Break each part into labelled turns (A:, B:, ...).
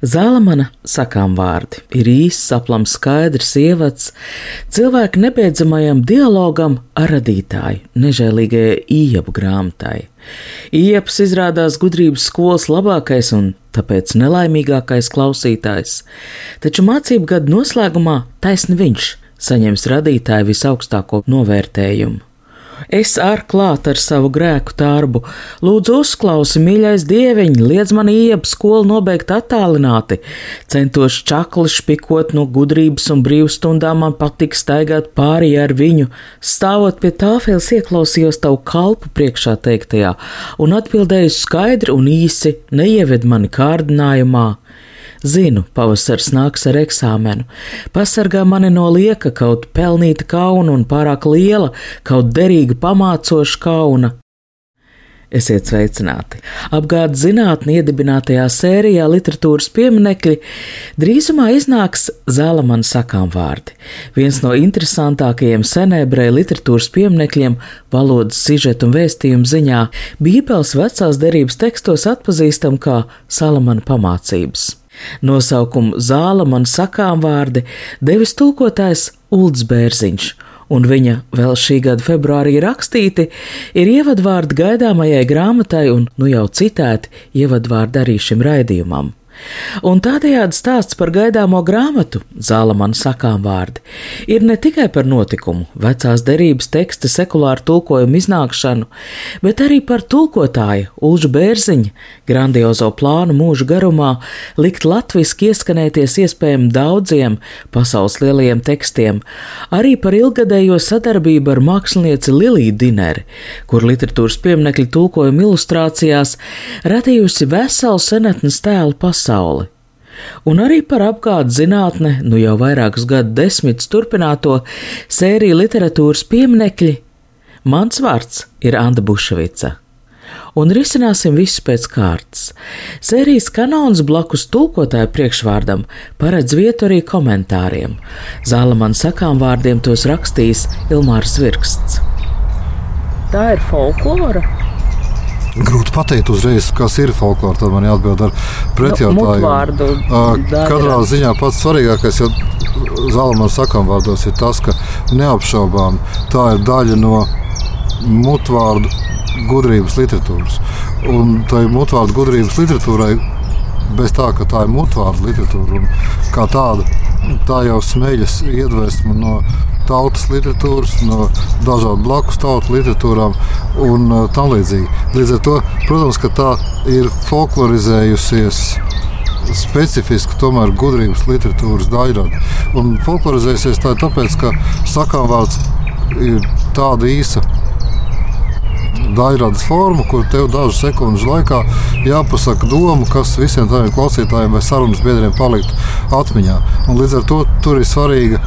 A: Zālamana sakām vārdi ir īsts, aplams, skaidrs ievads cilvēku nebeidzamajam dialogam ar radītāju, nežēlīgajai īepu grāmatai. Iepas izrādās gudrības skolas labākais un tāpēc nelaimīgākais klausītājs, taču mācību gadu noslēgumā taisni viņš saņems radītāju visaugstāko novērtējumu. Es ar klāt ar savu grēku tārbu, lūdzu, uzklausi, mīļais dieviņ, liedz man iep skolu nobeigt attālināti. Centos čakli špikot no gudrības un brīvstundām, man patīk staigāt pāri ar viņu. Stāvot pie tāfēles, ieklausījos tavu kalpu priekšā teiktajā un atbildēju skaidri un īsi, neieved mani kārdinājumā. Zinu, pavasars nāks ar eksāmenu. Pasargā mani no lieka kaut pelnīta kauna un pārāk liela, kaut derīga pamācoša kauna. Esiet sveicināti! Apgādes zinātnē iedibinātajā sērijā literatūras pieminekļi drīzumā iznāks Zālamana sakām vārdi. Viens no interesantākajiem senēbrēju literatūras pieminekļiem valodas sižetu un vēstījumu ziņā Bībeles vecās derības tekstos atpazīstam kā Salamana pamācības. Nosaukumu zāla man sakām vārdi devis tulkotājs Ulds Bērziņš, un viņa vēl šī gada februārī rakstīti ir ievadvārdi gaidāmajai grāmatai un nu jau citēti ievadvārdi arī šim raidījumam. Un tādējādi stāsts par gaidāmo grāmatu, Zālamana sakām vārdi, ir ne tikai par notikumu, vecās derības teksta sekulāru tulkojumu iznākšanu, bet arī par tulkotāju Ulžu Bērziņa grandiozo plānu mūža garumā likt latviski ieskanēties iespējami daudziem pasaules lielajiem tekstiem, arī par ilgadējo sadarbību ar mākslinieci Liliju Dineri, kur literatūras pieminekļu tulkojuma ilustrācijās radījusi veselu senatnes tēlu pasauli pasauli. Un arī par apgādes zinātne, nu jau vairākus gadu desmitus turpināto sēriju literatūras pieminekļi. Mans vārds ir Anna Bušvica un risināsim visu pēc kārtas. Sērijas kanons blakus tulkotāju priekšvārdam paredz vietu arī komentāriem. Zālamana sakām vārdiem tos rakstījis Ilmārs Virksts.
B: Tā ir folklora.
C: Grūti pateikt uzreiz, kas ir folklore. Tad man jāatbild ar pretjautājumu.
B: Nu,
C: Katrā ziņā pats svarīgākais, ja Zalamāna sakām vārdos, ir tas, ka neapšaubām tā ir daļa no mutvārdu gudrības literatūras. Un tai mutvārdu gudrības literatūrai bez tā, ka tā ir mutvārdu literatūra un kā tāda, tā jau smeļas iedvesmu no tautas literatūras, no dažādu blakus tautu literatūrām un uh, tam līdzīgi. Līdz ar to, protams, ka tā ir folklorizējusies specifiska tomēr gudrības literatūras daļrada. Un folklorizēsies tā tāpēc, ka sakām vārds ir tāda īsa daļradas forma, kur tev dažu sekundžu laikā jāpasaka doma, kas visiem tādiem klausītājiem vai sarunas biedriem paliktu atmiņā. Un līdz ar to tur ir svarīga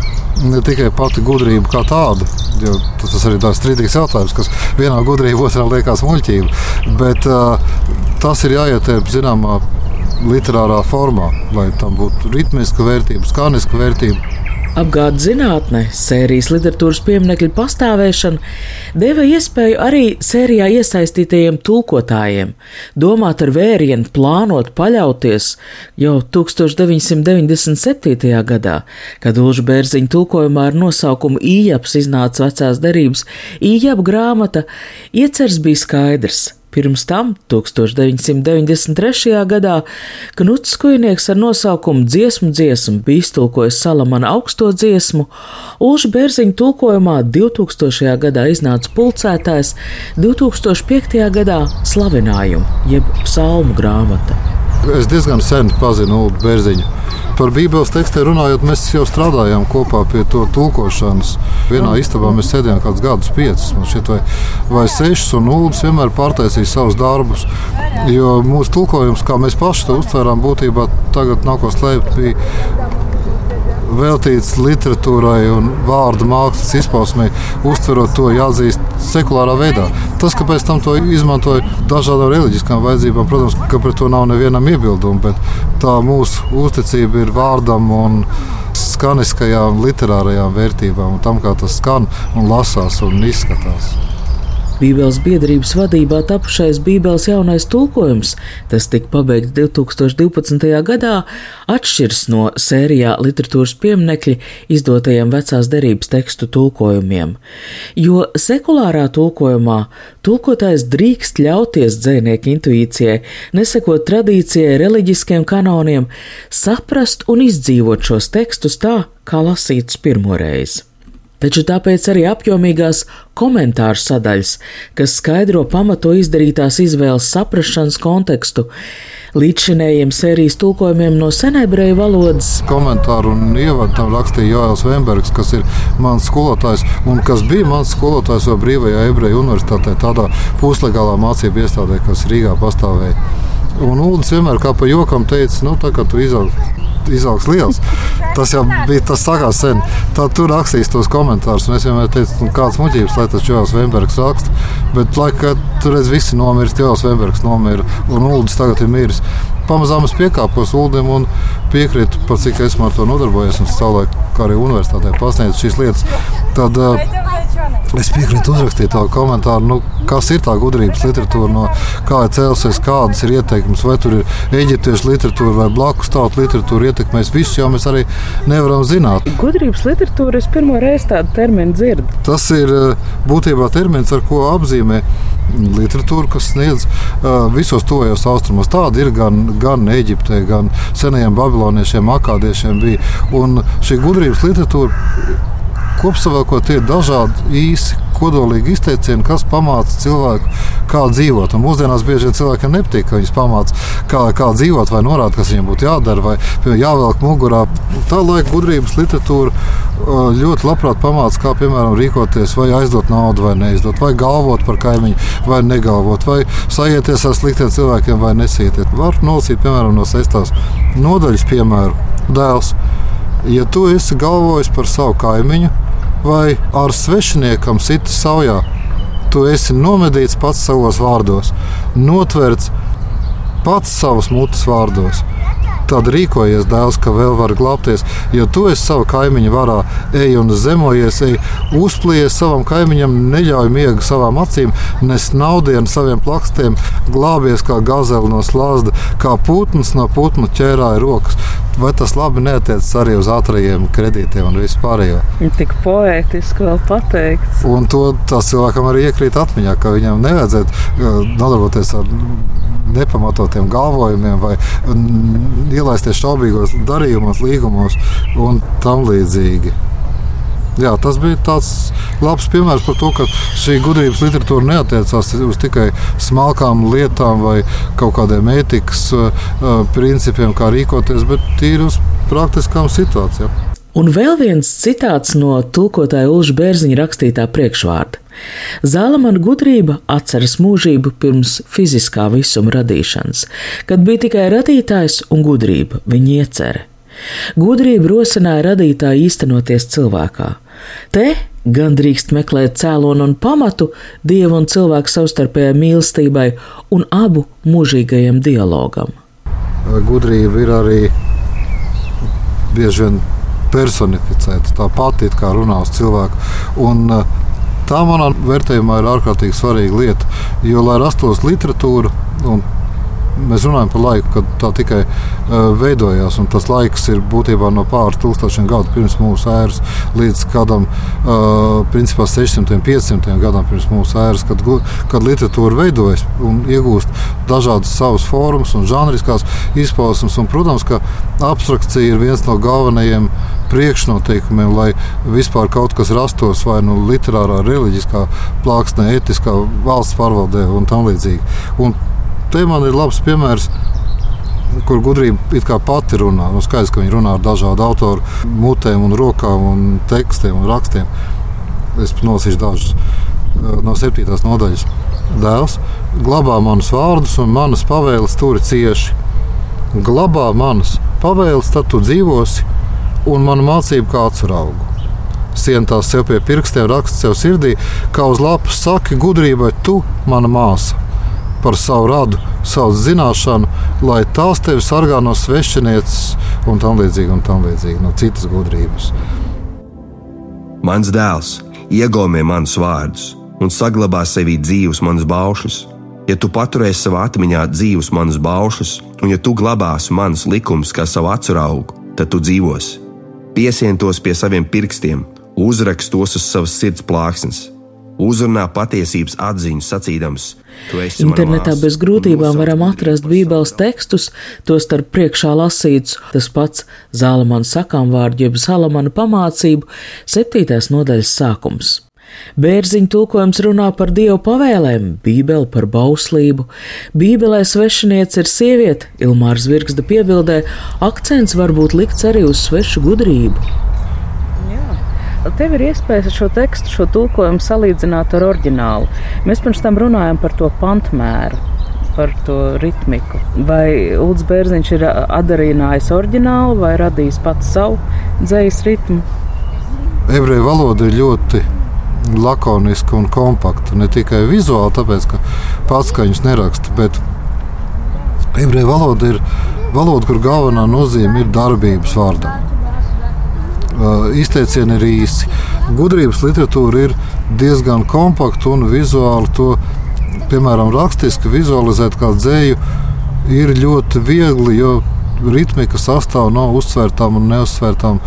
C: ne tikai pati gudrība kā tāda, jo tas arī ir strīdīgs jautājums, kas vienā gudrībā, otrā liekas muļķība, bet uh, tas ir jāietērp zināmā literārā formā, lai tam būtu ritmiska vērtība, skaniska vērtība
A: Apgādes zinātnē sērijas literatūras pieminekļu pastāvēšana deva iespēju arī sērijā iesaistītajiem tulkotājiem domāt ar vērienu, plānot, paļauties jau 1997. gadā, kad Ulža Bērziņa tulkojumā ar nosaukumu Ījaps iznāca vecās derības Ījapa grāmata, iecers bija skaidrs Pirms tam, 1993. gadā, Knuts Kujnieks ar nosaukumu Dziesmu dziesmu bija iztulkojis Salamana augsto dziesmu, Ulža Bērziņa tulkojumā 2000. gadā iznāca pulcētājs, 2005. gadā slavinājumu, jeb psalmu grāmata.
C: Es diezgan sen pazinu Bērziņu. Par Bībeles tekstiem runājot, mēs jau strādājām kopā pie to tulkošanas. Vienā istabā mēs sēdējām kaut kādus gadus, piecus šeit, vai, vai sešus, un Ulas vienmēr pārtaisīja savus darbus. Jo mūsu tulkojums, kā mēs paši to uztvērām, būtībā tagad nākos slēpt, bija veltīts literatūrai un vārdu mākslas izpausmē, uztverot to jāatzīst sekulārā veidā. Tas, kāpēc tam to izmantoja dažādām reliģiskām vajadzībām, protams, ka pret to nav nevienam iebildumu, bet tā mūsu uzticība ir vārdam un skaniskajām literārajām vērtībām un tam, kā tas skan un lasās un izskatās.
A: Bībeles biedrības vadībā tapušais Bībeles jaunais tulkojums, tas tika pabeigts 2012. gadā, atšķiras no sērijā literatūras pieminekļi izdotajiem vecās derības tekstu tulkojumiem. Jo sekulārā tulkojumā tulkotājs drīkst ļauties dzēnieku intuīcijai, nesekot tradīcijai, reliģiskiem kanoniem, saprast un izdzīvot šos tekstus tā, kā lasīts pirmoreiz taču tāpēc arī apjomīgās komentāru sadaļas, kas skaidro pamato izdarītās izvēles saprašanas kontekstu. Līdzšinējiem sērijas tulkojumiem no senebreju valodas.
C: Komentāru un ievadu tam rakstīja Jānis Vembergs, kas ir mans skolotājs un kas bija mans skolotājs jau brīvajā ebreju universitātē, tādā puslegālā mācību iestādē, kas Rīgā pastāvēja. Un Ulas vienmēr kā pa jokam teica, nu, tā kā tu izaug izaugs liels. Tas jau bija tas sakās sen. Tad tur rakstīs tos komentārus. Es vienmēr teicu, nu, kādas muļķības, lai tas Čovs Vembergs raksta. Bet, lai tur redz, visi nomirst, Čovs Vembergs nomira un Uldis tagad ir miris. Pamazām es piekāpos Uldim un piekrītu, par cik esmu ar to nodarbojies un savulaik arī universitātē pasniedzu šīs lietas. Tad, uh, Es piekrītu uzrakstīt tādu komentāru, nu, kas ir tā gudrības literatūra, no kā ir cēlusies, kādas ir ieteikums, vai tur ir eģiptiešu literatūra vai blakus tautu literatūra ietekmēs visus, jo mēs arī nevaram zināt.
B: Gudrības literatūra es pirmo reizi tādu terminu dzirdu.
C: Tas ir eh, būtībā termins, ar ko apzīmē literatūru, kas sniedz uh, visos tuvajos austrumos. Tāda ir gan, gan Eģiptē, gan senajiem babiloniešiem, akādiešiem bija. Un šī gudrības literatūra kopsavilkot, ir dažādi īsi, kodolīgi izteicieni, kas pamāca cilvēku, kā dzīvot. Un mūsdienās bieži vien cilvēkiem nepatīk, ka viņus pamāca, kā, kā dzīvot, vai norāda, kas viņiem būtu jādara, vai piemēram, jāvelk mugurā. Tā laika gudrības literatūra ļoti labprāt pamāca, kā piemēram rīkoties, vai aizdot naudu, vai neizdot, vai galvot par kaimiņu, vai negalvot, vai sajieties ar sliktiem cilvēkiem, vai nesieties. Var nolasīt, piemēram, no sestās nodaļas, piemēram, dēls. Ja tu esi galvojis par savu kaimiņu, vai ar svešiniekam sita saujā, tu esi nomedīts pats savos vārdos, notverts pats savus mutes vārdos. Tad rīkojies, dēls, ka vēl var glābties, jo tu esi sava kaimiņa varā. Ej un zemojies, ej, uzplies savam kaimiņam, neļauj miegu savām acīm, nes naudienu saviem plakstiem, glābies kā gazela no slāzda, kā putns no putnu ķērāja rokas. Vai tas labi neatiecas arī uz ātrajiem kredītiem un vispārējo?
B: Tik poētiski vēl pateikts.
C: Un to tas cilvēkam arī iekrīt atmiņā, ka viņam nevajadzētu uh, nodarboties ar nepamatotiem galvojumiem vai ielaisties šaubīgos darījumos, līgumos un tam līdzīgi. Jā, tas bija tāds labs piemērs par to, ka šī gudrības literatūra neatiecās uz tikai smalkām lietām vai kaut kādiem ētikas uh, principiem, kā rīkoties, bet tīri uz praktiskām situācijām.
A: Un vēl viens citāts no tulkotāja Ulža Bērziņa rakstītā priekšvārda. Zālamana gudrība atceras mūžību pirms fiziskā visuma radīšanas, kad bija tikai radītājs un gudrība, viņa iecerē. Gudrība rosināja radītāju īstenoties cilvēkā. Te gan drīkst meklēt cēlonu un pamatu dievu un cilvēku savstarpējai mīlestībai un abu mūžīgajam dialogam.
C: Gudrība ir arī bieži vien personificēta, tā pati kā runā uz cilvēku. Un, Tā manā vērtējumā ir ārkārtīgi svarīga lieta, jo, lai rastos literatūra un Mēs runājam par laiku, kad tā tikai uh, veidojās. Tas laiks ir būtībā no pāris tūkstošiem gadu pirms mūsu ēras līdz kādam uh, principā 600, 500 gadam pirms mūsu ēras, kad, kad literatūra veidojas un iegūst dažādas savas formas un žanriskās izpausmes. Un, protams, ka abstrakcija ir viens no galvenajiem priekšnoteikumiem, lai vispār kaut kas rastos vai nu literārā, reliģiskā plāksnē, etiskā valsts pārvaldē un tam līdzīgi. Un te man ir labs piemērs kur gudrība pati runā. Nu, skaidrs, ka viņi runā ar dažādu autoru mutēm, un rokām, un tekstiem un rakstiem. Es nolasīšu dažus eh, no septītās nodaļas. Dēls glabā manus vārdus un manas pavēles turi cieši. Glabā manas pavēles, tad tu dzīvosi, un mana mācība kā atceraugu. Siena tās sev pie pirkstiem raksta sev sirdī, kā uz lapas saki gudrībai, tu, mana māsa, par savu radu, savu zināšanu, lai tās tevi sargā no svešinieces un tam līdzīgi, un tam līdzīgi no citas gudrības.
D: Mans dēls, iegūmē manus vārdus un saglabā sevī dzīvus manus baušus. Ja tu paturēsi savā atmiņā dzīvus manus baušus, un ja tu glabāsi manus likumus kā savu acu augu, tad tu dzīvosi. Piesien tos pie saviem pirkstiem, uzrakst tos uz savas sirds plāksnes. Uzrunā patiesības atziņu, sacīdams, tu esi
A: Internetā bez grūtībām varam atrast Bībeles tekstus, tostarp priekšā lasīts tas pats Zālamana sakām vārdu, jeb Salamana pamācību, septītās nodaļas sākums. Bērziņa tulkojums runā par dievu pavēlēm, Bībeli par bauslību. Bībelē svešiniece ir sieviete, Ilmārs Virksta piebildē, akcents var būt likts arī uz svešu gudrību.
B: Tev ir iespēja šo tekstu, šo tulkojumu salīdzināt ar oriģinālu. Mēs pirms tam runājam par to pantmēru, par to ritmiku. Vai Ulrichs Bērziņš ir atdarinājis oriģinālu vai radījis pats savu dzīslu ritmu?
C: Ebreju valoda ir ļoti lakoniska un kompakta. Ne tikai vizuāli, tāpēc ka pats skaņas neraksta, bet ebreju valoda ir valoda, kur galvenā nozīme ir darbības vārdam izteicieni ir īsi. Gudrības literatūra ir diezgan kompakta un vizuāli to, piemēram, rakstiski vizualizēt kā dzēju, ir ļoti viegli, jo ritmika sastāv no uzsvērtām un neuzsvērtām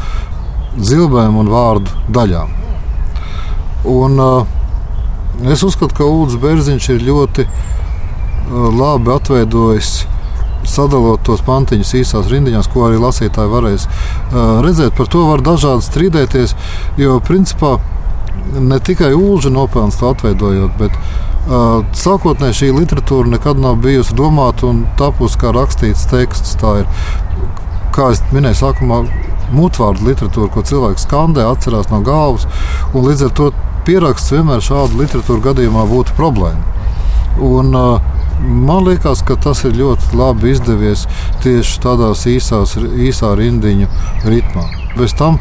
C: zilbēm un vārdu daļām. Un, uh, es uzskatu, ka Ulrichs Bērziņš ir ļoti uh, labi atveidojis sadalot tos pantiņus īsās rindiņās, ko arī lasītāji varēs redzēt. Par to var dažādi strīdēties, jo principā ne tikai Ulža nopelns to atveidojot, bet uh, sākotnēji šī literatūra nekad nav bijusi domāta un tapusi kā rakstīts teksts. Tā ir, kā jau minēju, sākumā mutvārdu literatūra, ko cilvēks skandē, atcerās no galvas, un līdz ar to pieraksts vienmēr šādu literatūru gadījumā būtu problēma. Un, uh, Man liekas, ka tas ir ļoti labi izdevies tieši īsās, īsā rindiņu ritmā. Bez tam,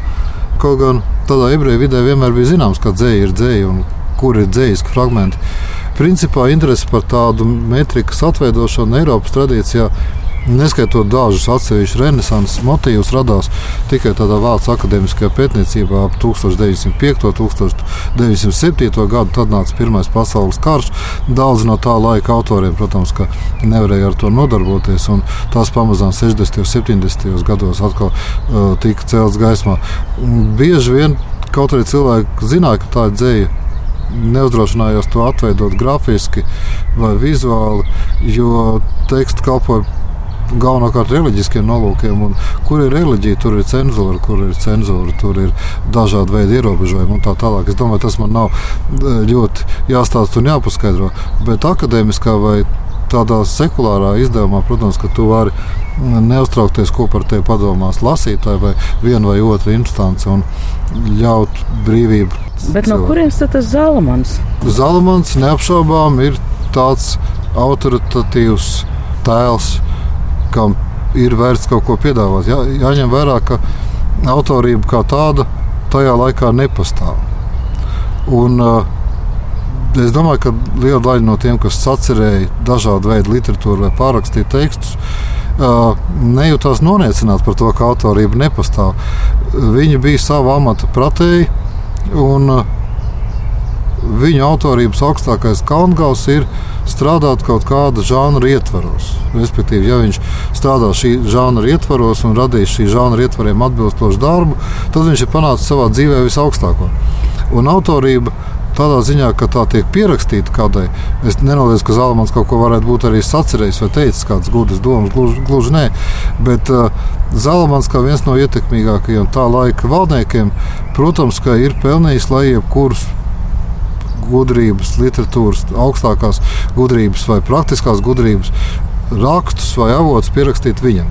C: kaut gan tādā ebreju vidē vienmēr bija zināms, ka dzēja ir dzēja un kur ir dzējas fragmenti. Principā interese par tādu metrikas atveidošanu Eiropas tradīcijā Neskaitot dažus atsevišķus renesanses motīvus, radās tikai tādā vācu akadēmiskajā pētniecībā ap 1905. un 1907. gadu. Tad nāca Pirmais pasaules karš. Daudz no tā laika autoriem, protams, nevarēja ar to nodarboties. Tās pamazām 60. un 70. gados atkal uh, tika celts gaismā. Bieži vien kaut arī cilvēki zināja, ka tā ir dzēja neuzdrošinājos to atveidot grafiski vai vizuāli, jo teksts kalpoja galvenokārt reliģiskiem nolūkiem. Kur ir reliģija, tur ir cenzūra, kur ir cenzūra, tur ir dažādi veidi ierobežojumi un tā tālāk. Es domāju, tas man nav e, ļoti jāstāsta un jāpaskaidro. Bet akadēmiskā vai tādā sekulārā izdevumā, protams, ka tu vari neuztraukties, ko par tevi padomās lasītāji vai viena vai otra instance un ļaut brīvību.
B: Bet no kurienes tas Zalamans?
C: Zalamans neapšaubām ir tāds autoritatīvs tēls kam ir vērts kaut ko piedāvāt. Jā, jāņem vērā, ka autorība kā tāda tajā laikā nepastāv. Un, uh, Es domāju, ka liela daļa no tiem, kas sacerēja dažādu veidu literatūru vai pārrakstīja tekstus, uh, nejūtās noniecināti par to, ka autorība nepastāv. Viņi bija sava amata pratēji, un uh, viņu autorības augstākais kalngals ir strādāt kaut kāda žanra ietvaros. Respektīvi, ja viņš strādā šī žanra ietvaros un radīs šī žanra ietvariem atbilstošu darbu, tad viņš ir panācis savā dzīvē visaugstāko. Un autorība tādā ziņā, ka tā tiek pierakstīta kādai. Es nenoliedzu, ka Zalamans kaut ko varētu būt arī sacerējis vai teicis kādas gudras domas, gluži, gluži nē. Bet uh, Zalamans, kā viens no ietekmīgākajiem tā laika valdniekiem, protams, ir pelnījis, lai jebkurus gudrības, literatūras, augstākās gudrības vai praktiskās gudrības rakstus vai avotus pierakstīt viņam.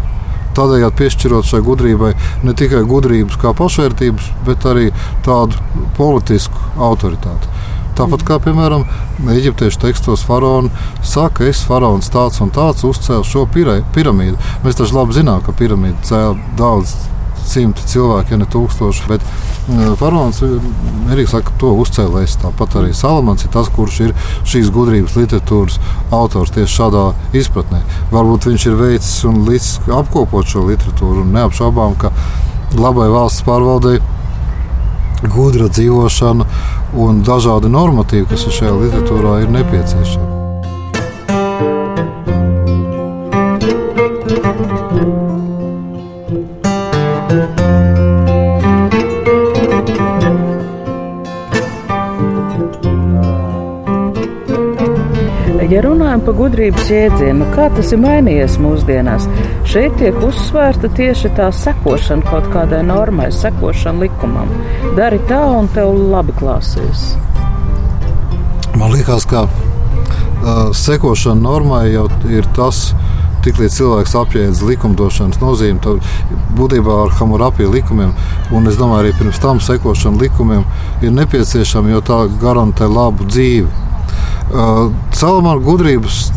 C: Tādējādi piešķirot šai gudrībai ne tikai gudrības kā pašvērtības, bet arī tādu politisku autoritāti. Tāpat kā, piemēram, eģiptiešu tekstos faraoni saka, es faraons tāds un tāds uzcēlu šo piramīdu. Mēs taču labi zinām, ka piramīda cēlā daudz simti cilvēki, ja ne tūkstoši. Bet faraons arī saka, to uzcēlējis. Tāpat arī Salamans ir tas, kurš ir šīs gudrības literatūras autors tieši šādā izpratnē. Varbūt viņš ir veicis un apkopot šo literatūru un neapšaubām, ka labai valsts pārvaldei gudra dzīvošana un dažādi normatīvi, kas šajā literatūrā ir nepieciešami.
B: Runājam par gudrības jēdzienu, kā tas ir mainījies mūsdienās, šeit tiek uzsvērta tieši tā sekošana kaut kādai normai, sekošana likumam. Dari tā, un tev labi klāsies.
C: Man liekas, ka uh, sekošana normai jau ir tas, tiklīdz cilvēks apjēdz likumdošanas nozīmi, tad būtībā ar Hamurapī likumiem, un es domāju, arī pirms tam sekošana likumiem ir nepieciešama, jo tā garantē labu dzīvi. Salamāna gudrības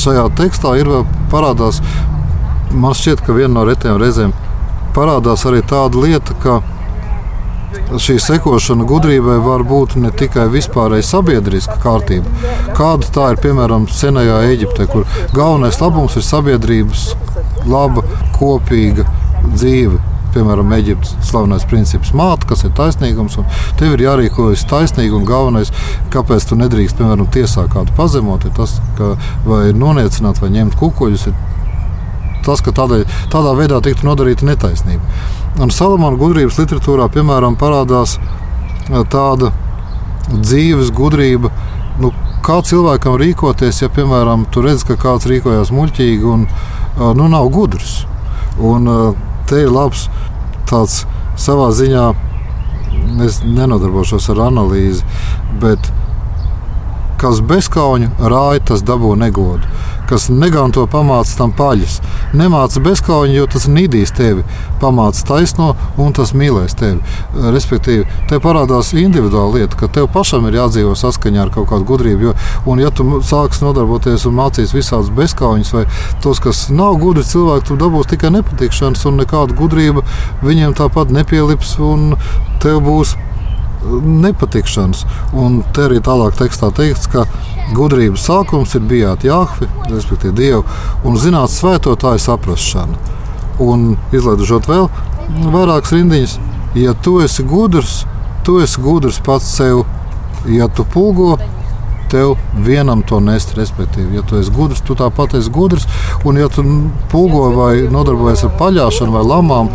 C: šajā tekstā ir parādās. Man šķiet, ka viena no retiem reizēm parādās arī tāda lieta, ka šī sekošana gudrībai var būt ne tikai vispārēji sabiedriska kārtība, kāda tā ir piemēram senajā Eģiptē, kur galvenais labums ir sabiedrības laba, kopīga dzīve piemēram, Eģiptes slavenais princips māte, kas ir taisnīgums. Tev ir jārīkojas taisnīgi un galvenais, kāpēc tu nedrīkst, piemēram, tiesā kādu pazemot, ir tas, ka vai noniecināt vai ņemt kukuļus. Tas, ka tādai, tādā veidā tiktu nodarīta netaisnība. Un Salamāna gudrības literatūrā, piemēram, parādās tāda dzīves gudrība, nu, kā cilvēkam rīkoties, ja, piemēram, tu redz, ka kāds rīkojas muļķīgi un nu, nav gudrs. Un, te ir labs tāds savā ziņā. Es nenodarbošos ar analīzi, bet kas bezkauņu rāja, tas dabū negodu. Kas neganto pamāca tam paļus. Nemāca bezkauņu, jo tas nīdīs tevi, pamāca taisno un tas mīlēs tevi. Respektīvi, te parādās individuāla lieta, ka tev pašam ir jādzīvo saskaņā ar kaut kādu gudrību. Jo, un, ja tu sāksi nodarboties un mācīs visādus bezkauņus vai tos, kas nav gudri cilvēki, tu dabūsi tikai nepatikšanas un nekāda gudrība viņiem tāpat nepielips un tev būs nepatikšanas. Un te arī tālāk tekstā teikts, ka gudrības sākums ir bijāt Jāhvi, respektīvi Dievu, un zināt svētotāju saprašanu. Un izlaižot vēl vairākas rindiņas, ja tu esi gudrs, tu esi gudrs pats sev. Ja tu pūgo, tev vienam to nest. Respektīvi, ja tu esi gudrs, tu tāpat esi gudrs. Un, ja tu pūgo vai nodarbojies ar paļāšanu vai lamām,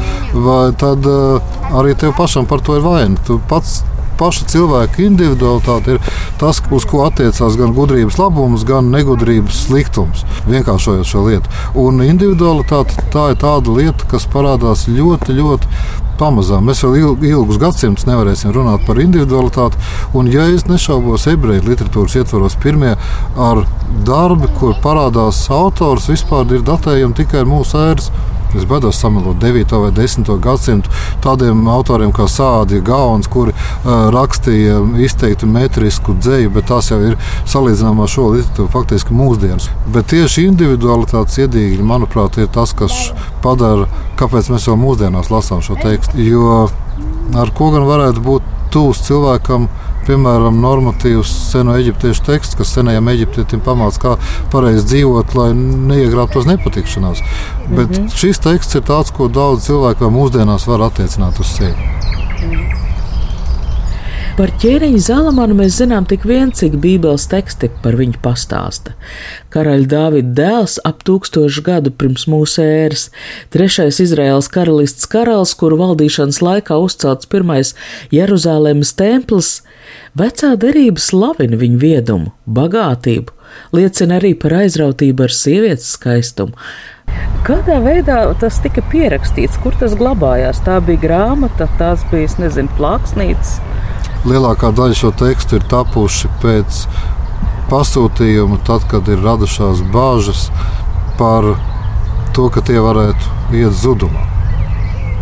C: vai, tad uh, arī tev pašam par to ir vaina. Tu pats paša cilvēka individualitāte ir tas, uz ko attiecās gan gudrības labums, gan negudrības sliktums. Vienkāršojot šo lietu. Un individualitāte tā ir tāda lieta, kas parādās ļoti, ļoti pamazām. Mēs vēl ilgus gadsimtus nevarēsim runāt par individualitāti. Un, ja es nešaubos, ebreju literatūras ietvaros pirmie ar darbi, kur parādās autors, vispār ir datējami tikai mūsu ēras Es baidos samalot 9. vai 10. gadsimtu tādiem autoriem kā Sādi Gauns, kuri uh, rakstīja izteikti metrisku dzēju, bet tās jau ir salīdzināmā šo literatūru faktiski mūsdienas. Bet tieši individualitātes iedīgļi, manuprāt, ir tas, kas padara, kāpēc mēs jau mūsdienās lasām šo tekstu. Jo ar ko gan varētu būt tūs cilvēkam, piemēram, normatīvs seno eģiptiešu teksts, kas senajam eģiptietim pamāca, kā pareizi dzīvot, lai neiegrābtos nepatikšanās. Mm -hmm. Bet šis teksts ir tāds, ko daudz cilvēku mūsdienās var attiecināt uz sevi. Mm -hmm.
A: Par ķēniņu Zalamanu mēs zinām tik vien, cik Bībeles teksti par viņu pastāsta. Karaļa Dāvida dēls ap tūkstošu gadu pirms mūsu ēras, trešais Izraels karalists karalis, kuru valdīšanas laikā uzcelts pirmais Jeruzālēmas templis, vecā derība slavina viņu viedumu, bagātību, liecina arī par aizrautību ar sievietes skaistumu.
B: Kādā veidā tas tika pierakstīts, kur tas glabājās? Tā bija grāmata, tās bija, nezinu, plāksnītes
C: lielākā daļa šo tekstu ir tapuši pēc pasūtījuma, tad, kad ir radušās bāžas par to, ka tie varētu iet zudumā.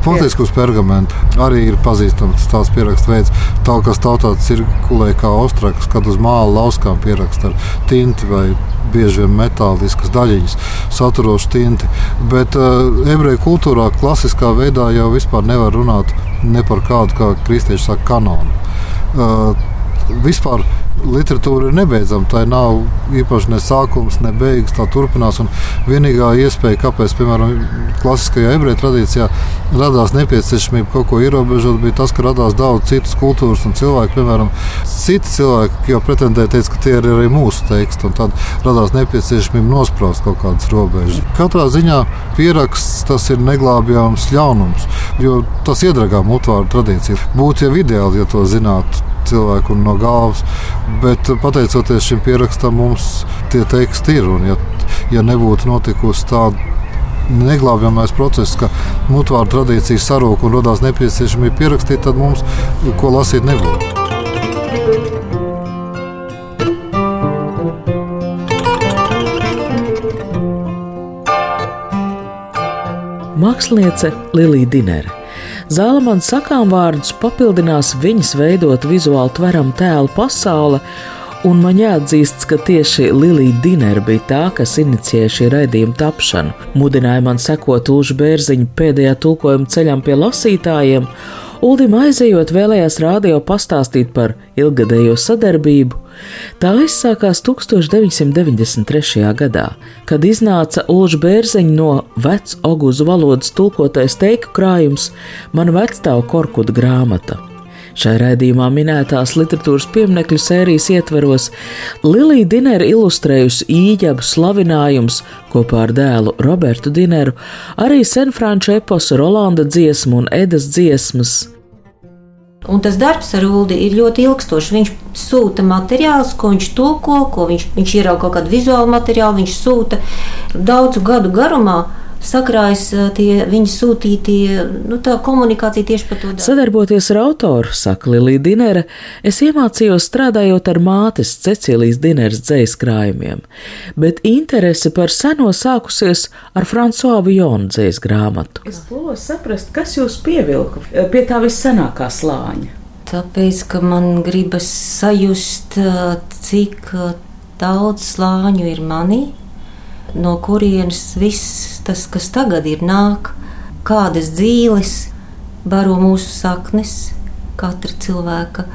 C: Faktiski uz pergamenta arī ir pazīstams tāds pierakstu veids, tā, kas tautā cirkulē kā ostrakas, kad uz māla lauskām pieraksta ar tinti vai bieži vien metāliskas daļiņas. saturošu tinti. Bet uh, ebreju kultūrā klasiskā veidā jau vispār nevar runāt ne par kādu, kā kristieši saka, kanonu. Uh, vispār literatūra ir nebeidzama. Tā nav īpaši ne sākums, ne beigas. Tā turpinās. Vienīgā iespēja, kāpēc, piemēram, klasiskajā ebreju tradīcijā radās nepieciešamība kaut ko ierobežot, bija tas, ka radās daudz citas kultūras un cilvēku. Piemēram, citi cilvēki jau pretendēja, teica, ka tie ir arī mūsu teksti. Tad radās nepieciešamība nospraust kaut kādas robežas. Katrā ziņā pieraksts tas ir neglābjams ļaunums, jo tas iedragā mutvāru tradīciju. Būtu jau ideāli, ja to zinātu cilvēku no galvas. Bet pateicoties šim pierakstam, mums tie teksti ir. Un, ja, ja nebūtu notikusi tāda neglābjamais process, ka mutvāra tradīcija sarūk un radās nepieciešamība pierakstīt, tad mums ko lasīt nebūtu.
A: Māksliniece Lilija Dinere Zālamans sakām vārdus papildinās viņas veidot vizuāli tveramu tēlu pasauli, un man jāatzīst, ka tieši Lilija Dinera bija tā, kas inicijēja šī raidījuma tapšanu, mudināja man sekot Ulža Bērziņa pēdējā tulkojuma ceļam pie lasītājiem, Uldim aizejot vēlējās rādio pastāstīt par ilgadējo sadarbību. Tā aizsākās 1993. gadā, kad iznāca Ulža Bērziņa no vecu oguzu valodas tulkotais teiku krājums Mana vecstāva korkuda grāmata. Šai raidījumā minētās literatūras pieminekļu sērijas ietveros Lilija Dinera ilustrējusi īņķabu slavinājums kopā ar dēlu Robertu Dineru, arī senfranču eposu Rolanda dziesmu un Edas dziesmas.
E: Un tas darbs ar Ulu ir ļoti ilgstošs. Viņš sūta materiālus, ko viņš tulko, ko viņš, viņš ierauga kaut kādu vizuālu materiālu, viņš sūta daudzu gadu garumā sakrājas tie viņa sūtītie, nu, tā komunikācija tieši par to. Darbu.
A: Sadarboties ar autoru, saka Lilija Dinere, es iemācījos strādājot ar mātes Cecīlijas Dineres dzējas krājumiem, bet interese par seno sākusies ar Francois Vijonu dzējas grāmatu.
B: Es pūlos saprast, kas jūs pievilka pie tā vissenākā slāņa.
E: Tāpēc, ka man gribas sajust, cik daudz slāņu ir manī, no kurienes viss tas, kas tagad ir, nāk, kādas dzīves baro mūsu saknes, katra cilvēka,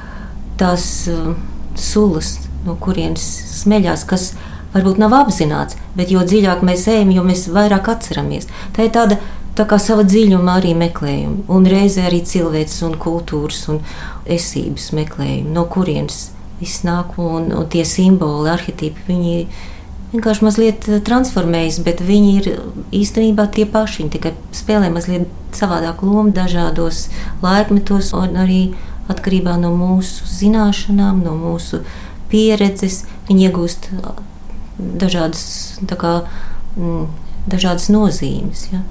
E: tās uh, sulas, no kurienes smeļās, kas varbūt nav apzināts, bet jo dziļāk mēs ejam, jo mēs vairāk atceramies. Tā ir tāda tā kā sava dziļuma arī meklējumi, un reizē arī cilvēks un kultūras un esības meklējumi, no kurienes viss nāk, un, un tie simboli, arhitīpi, viņi ir vienkārši mazliet eh, transformējas, bet viņi ir īstenībā tie paši. Viņi tikai spēlē mazliet savādāku lomu dažādos laikmetos, un arī atkarībā no mūsu zināšanām, no mūsu pieredzes. Viņi iegūst eh, dažādas, kā, mm, dažādas nozīmes. Ja?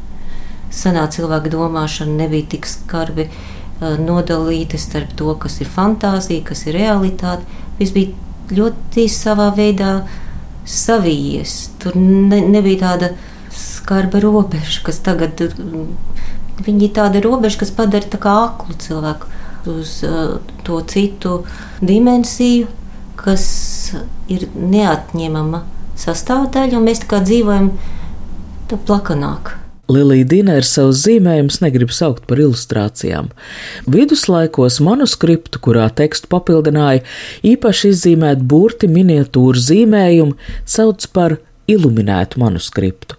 E: Senā cilvēka domāšana nebija tik skarbi uh, nodalīta starp to, kas ir fantāzija, kas ir realitāte. Viss bija ļoti savā veidā uh, savijies. Tur ne, nebija tāda skarba robeža, kas tagad ir tāda robeža, kas padara tā kā aklu cilvēku uz uh, to citu dimensiju, kas ir neatņemama sastāvdaļa, un mēs tā kā dzīvojam plakanāk.
A: Lilija Dīnēra savus zīmējumus negrib saukt par ilustrācijām. Viduslaikos manuskriptu, kurā tekstu papildināja īpaši izzīmēt burti miniatūru zīmējumu, sauc par iluminētu manuskriptu.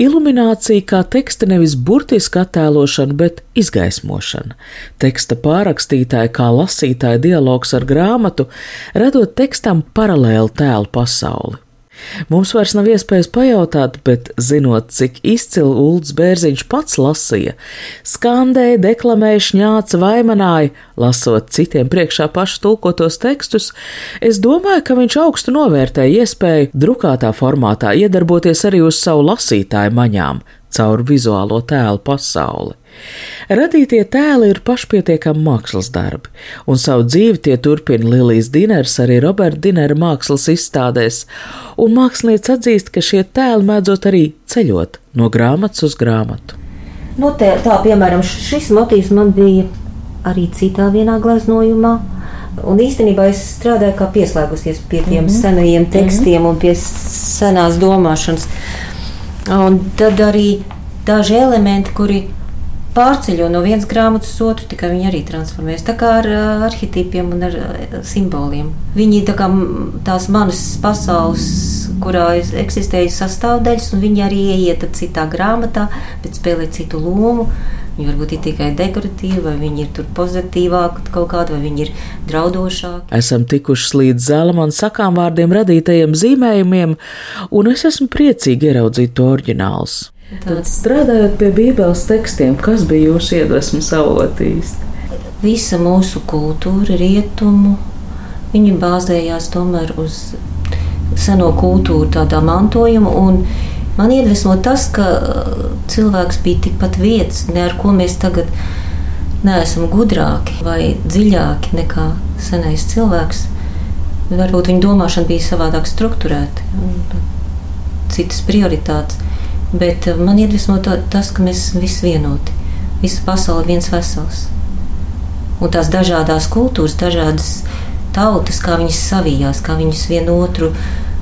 A: Iluminācija kā teksta nevis burtiska attēlošana, bet izgaismošana. Teksta pārrakstītāja kā lasītāja dialogs ar grāmatu, radot tekstam paralēlu tēlu pasauli. Mums vairs nav iespējas pajautāt, bet zinot, cik izcili Ulds Bērziņš pats lasīja, skandēja, deklamēja, šņāca, vaimanāja, lasot citiem priekšā pašu tulkotos tekstus, es domāju, ka viņš augstu novērtēja iespēju drukātā formātā iedarboties arī uz savu lasītāju maņām, caur vizuālo tēlu pasauli. Radītie tēli ir pašpietiekami mākslas darbi, un savu dzīvi tie turpina Lilijas Diners, arī Roberta Dinera mākslas izstādēs, un mākslinieci atzīst, ka šie tēli mēdzot arī ceļot no grāmatas uz grāmatu.
E: Nu, te, tā, piemēram, šis motīvs man bija arī citā vienā gleznojumā. Un īstenībā es strādāju kā pieslēgusies pie tiem mm -hmm. senajiem tekstiem mm -hmm. un pie senās domāšanas. Un tad arī daži elementi, kuri pārceļo no vienas grāmatas uz otru, tikai viņi arī transformējas. Tā kā ar uh, arhitipiem un ar uh, simboliem. Viņi tā kā tās manas pasaules, kurā eksistēja sastāvdaļas, un viņi arī ieiet citā grāmatā, bet spēlē citu lomu. Viņi varbūt ir tikai dekoratīvi, vai viņi ir tur pozitīvāki kaut kādi, vai viņi ir draudošāki.
A: Esam tikuši līdz zēlamāna sakām vārdiem radītajiem zīmējumiem, un es esmu priecīgi ieraudzīt to oriģināls.
B: Tad strādājot pie Bībeles tekstiem, kas bija jūsu iedvesmas avotīs?
E: Visa mūsu kultūra, rietumu, viņi bāzējās tomēr uz seno kultūru, tādā mantojumu. Man iedvesmo tas, ka uh, cilvēks bija tikpat vietas, ne ar ko mēs tagad neesam gudrāki vai dziļāki nekā senais cilvēks. Varbūt viņa domāšana bija savādāk strukturēta, citas prioritātes. Bet uh, man iedvesmo tas, ka mēs visi vienoti. Visa pasaule ir viens vesels. Un tās dažādas kultūras, dažādas tautas, kā viņas savijās, kā viņas vienotru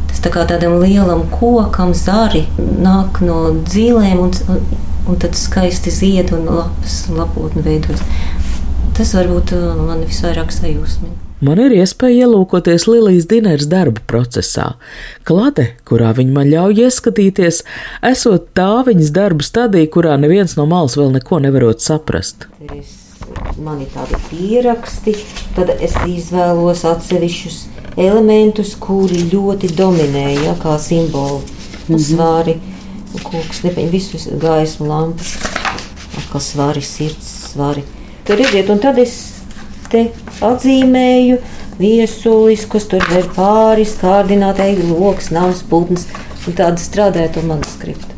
E: Tas tā kā tādam lielam kokam zari nāk no dzīvēm, un, un, un tad skaisti zied un lapas un lapotni veidos. Tas varbūt uh, man visvairāk sajūsmina.
A: Man ir iespēja ielūkoties Lilijas Dienas darba procesā. Klade, kurā viņa man ļauj ieskatīties, esot tā viņas darba stadija, kurā neviens no malas vēl neko nevarot saprast.
E: Es, man ir tādi pieraksti, tad es izvēlos atsevišķus elementus, kuri ļoti dominēja, ja, kā simboli. Mm -hmm. Svāri, koks, nepaņem visus gaismu lampas, atkal svāri, sirds, svāri. Tur redziet, un tad es te atzīmēju viesulis, kas tur ir pāris, kārdinātāji, loks, nav un tāda strādāja to manuskriptu.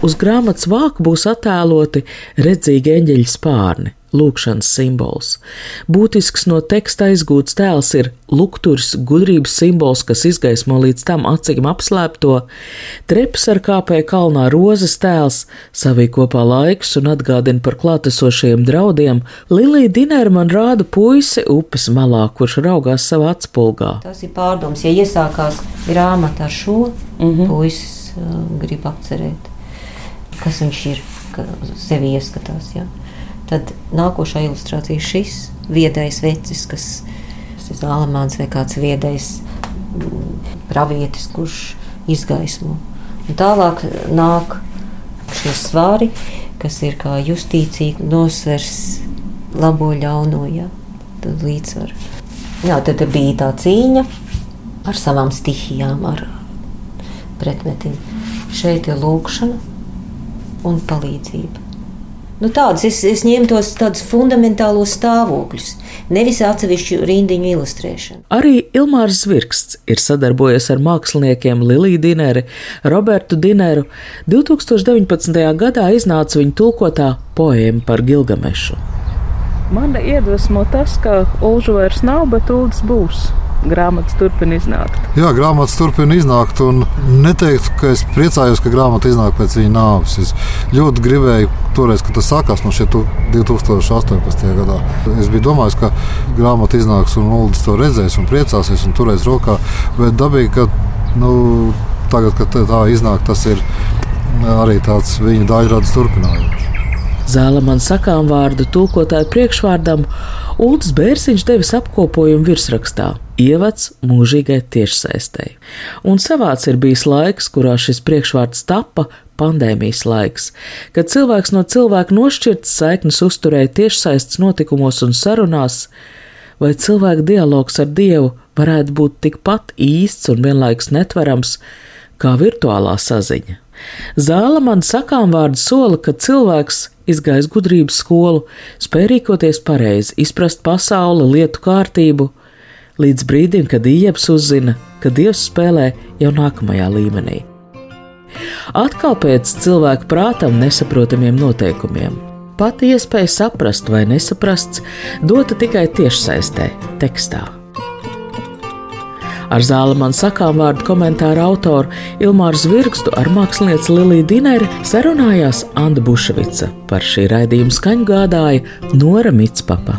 A: Uz grāmatas vāka būs attēloti redzīgi eņģeļa spārni lūkšanas simbols. Būtisks no teksta aizgūts tēls ir lukturis, gudrības simbols, kas izgaismo līdz tam acīm apslēpto, treps ar kāpēju kalnā rozes tēls, savī kopā laiks un atgādina par klātesošiem draudiem. Lilija Dinēra man rāda puisi upes malā, kurš raugās savā atspulgā.
E: Tas ir pārdoms, ja iesākās grāmata ar šo, mm -hmm. puisis uh, grib apcerēt, kas viņš ir, ka sevi ieskatās. Ja? Tad nākošā ilustrācija šis viedais vecis, kas ir zālamāns vai kāds viedais mm, pravietis, kurš izgaismo. Un tālāk nāk šie svari, kas ir kā justīcija, nosvers labo ļauno, ja, tad līdzsvaru. Jā, tad bija tā cīņa ar savām stihijām, ar pretmetim. Šeit ir lūkšana un palīdzība. Nu, tādas, es, es ņēmu tos tādus fundamentālos stāvokļus, nevis atsevišķu rindiņu ilustrēšanu.
A: Arī Ilmārs Zvirksts ir sadarbojies ar māksliniekiem Liliju Dineru, Robertu Dineru. 2019. gadā iznāca viņa tulkotā poēma par Gilgamešu.
B: Man iedvesmo tas, ka Ulžu vairs nav, bet Ulds būs grāmatas turpina iznākt.
C: Jā, grāmatas turpina iznākt. Neteiktu, ka es priecājos, ka grāmata iznāk pēc viņa nāves. Es ļoti gribēju toreiz, kad tas sākās no šeit 2018. gadā. Es biju domājis, ka grāmata iznāks un Ulas to redzēs un priecāsies un turēs rokā. Bet dabīgi, ka nu, tagad, kad tā iznāk, tas ir arī tāds viņa daļradas turpinājums.
A: Zāle man sakām vārdu tulkotāju priekšvārdam, Ulris Bērziņš devis apkopojumu virsrakstā Ievads mūžīgai tiešsaistei. Un savāds ir bijis laiks, kurā šis priekšvārds tappa pandēmijas laiks, kad cilvēks no cilvēka nošķirts saiknes uzturēja tiešsaistes notikumos un sarunās, vai cilvēka dialogs ar Dievu varētu būt tikpat īsts un vienlaikus netverams kā virtuālā saziņa. Zāle man sakām vārdu sola, ka cilvēks izgājis gudrības skolu, spēj rīkoties pareizi, izprast pasauli, lietu kārtību, līdz brīdim, kad ieps uzzina, ka Dievs spēlē jau nākamajā līmenī. Atkal pēc cilvēka prātam nesaprotamiem noteikumiem. Pati iespēja saprast vai nesaprast, dota tikai tiešsaistē, tekstā. Ar zāli man sakām vārdu komentāru autoru Ilmāru Zvirgstu ar mākslinieci Liliju Dineri sarunājās Anna Bušvica. Par šī raidījuma skaņu gādāja Nora Mitspapa.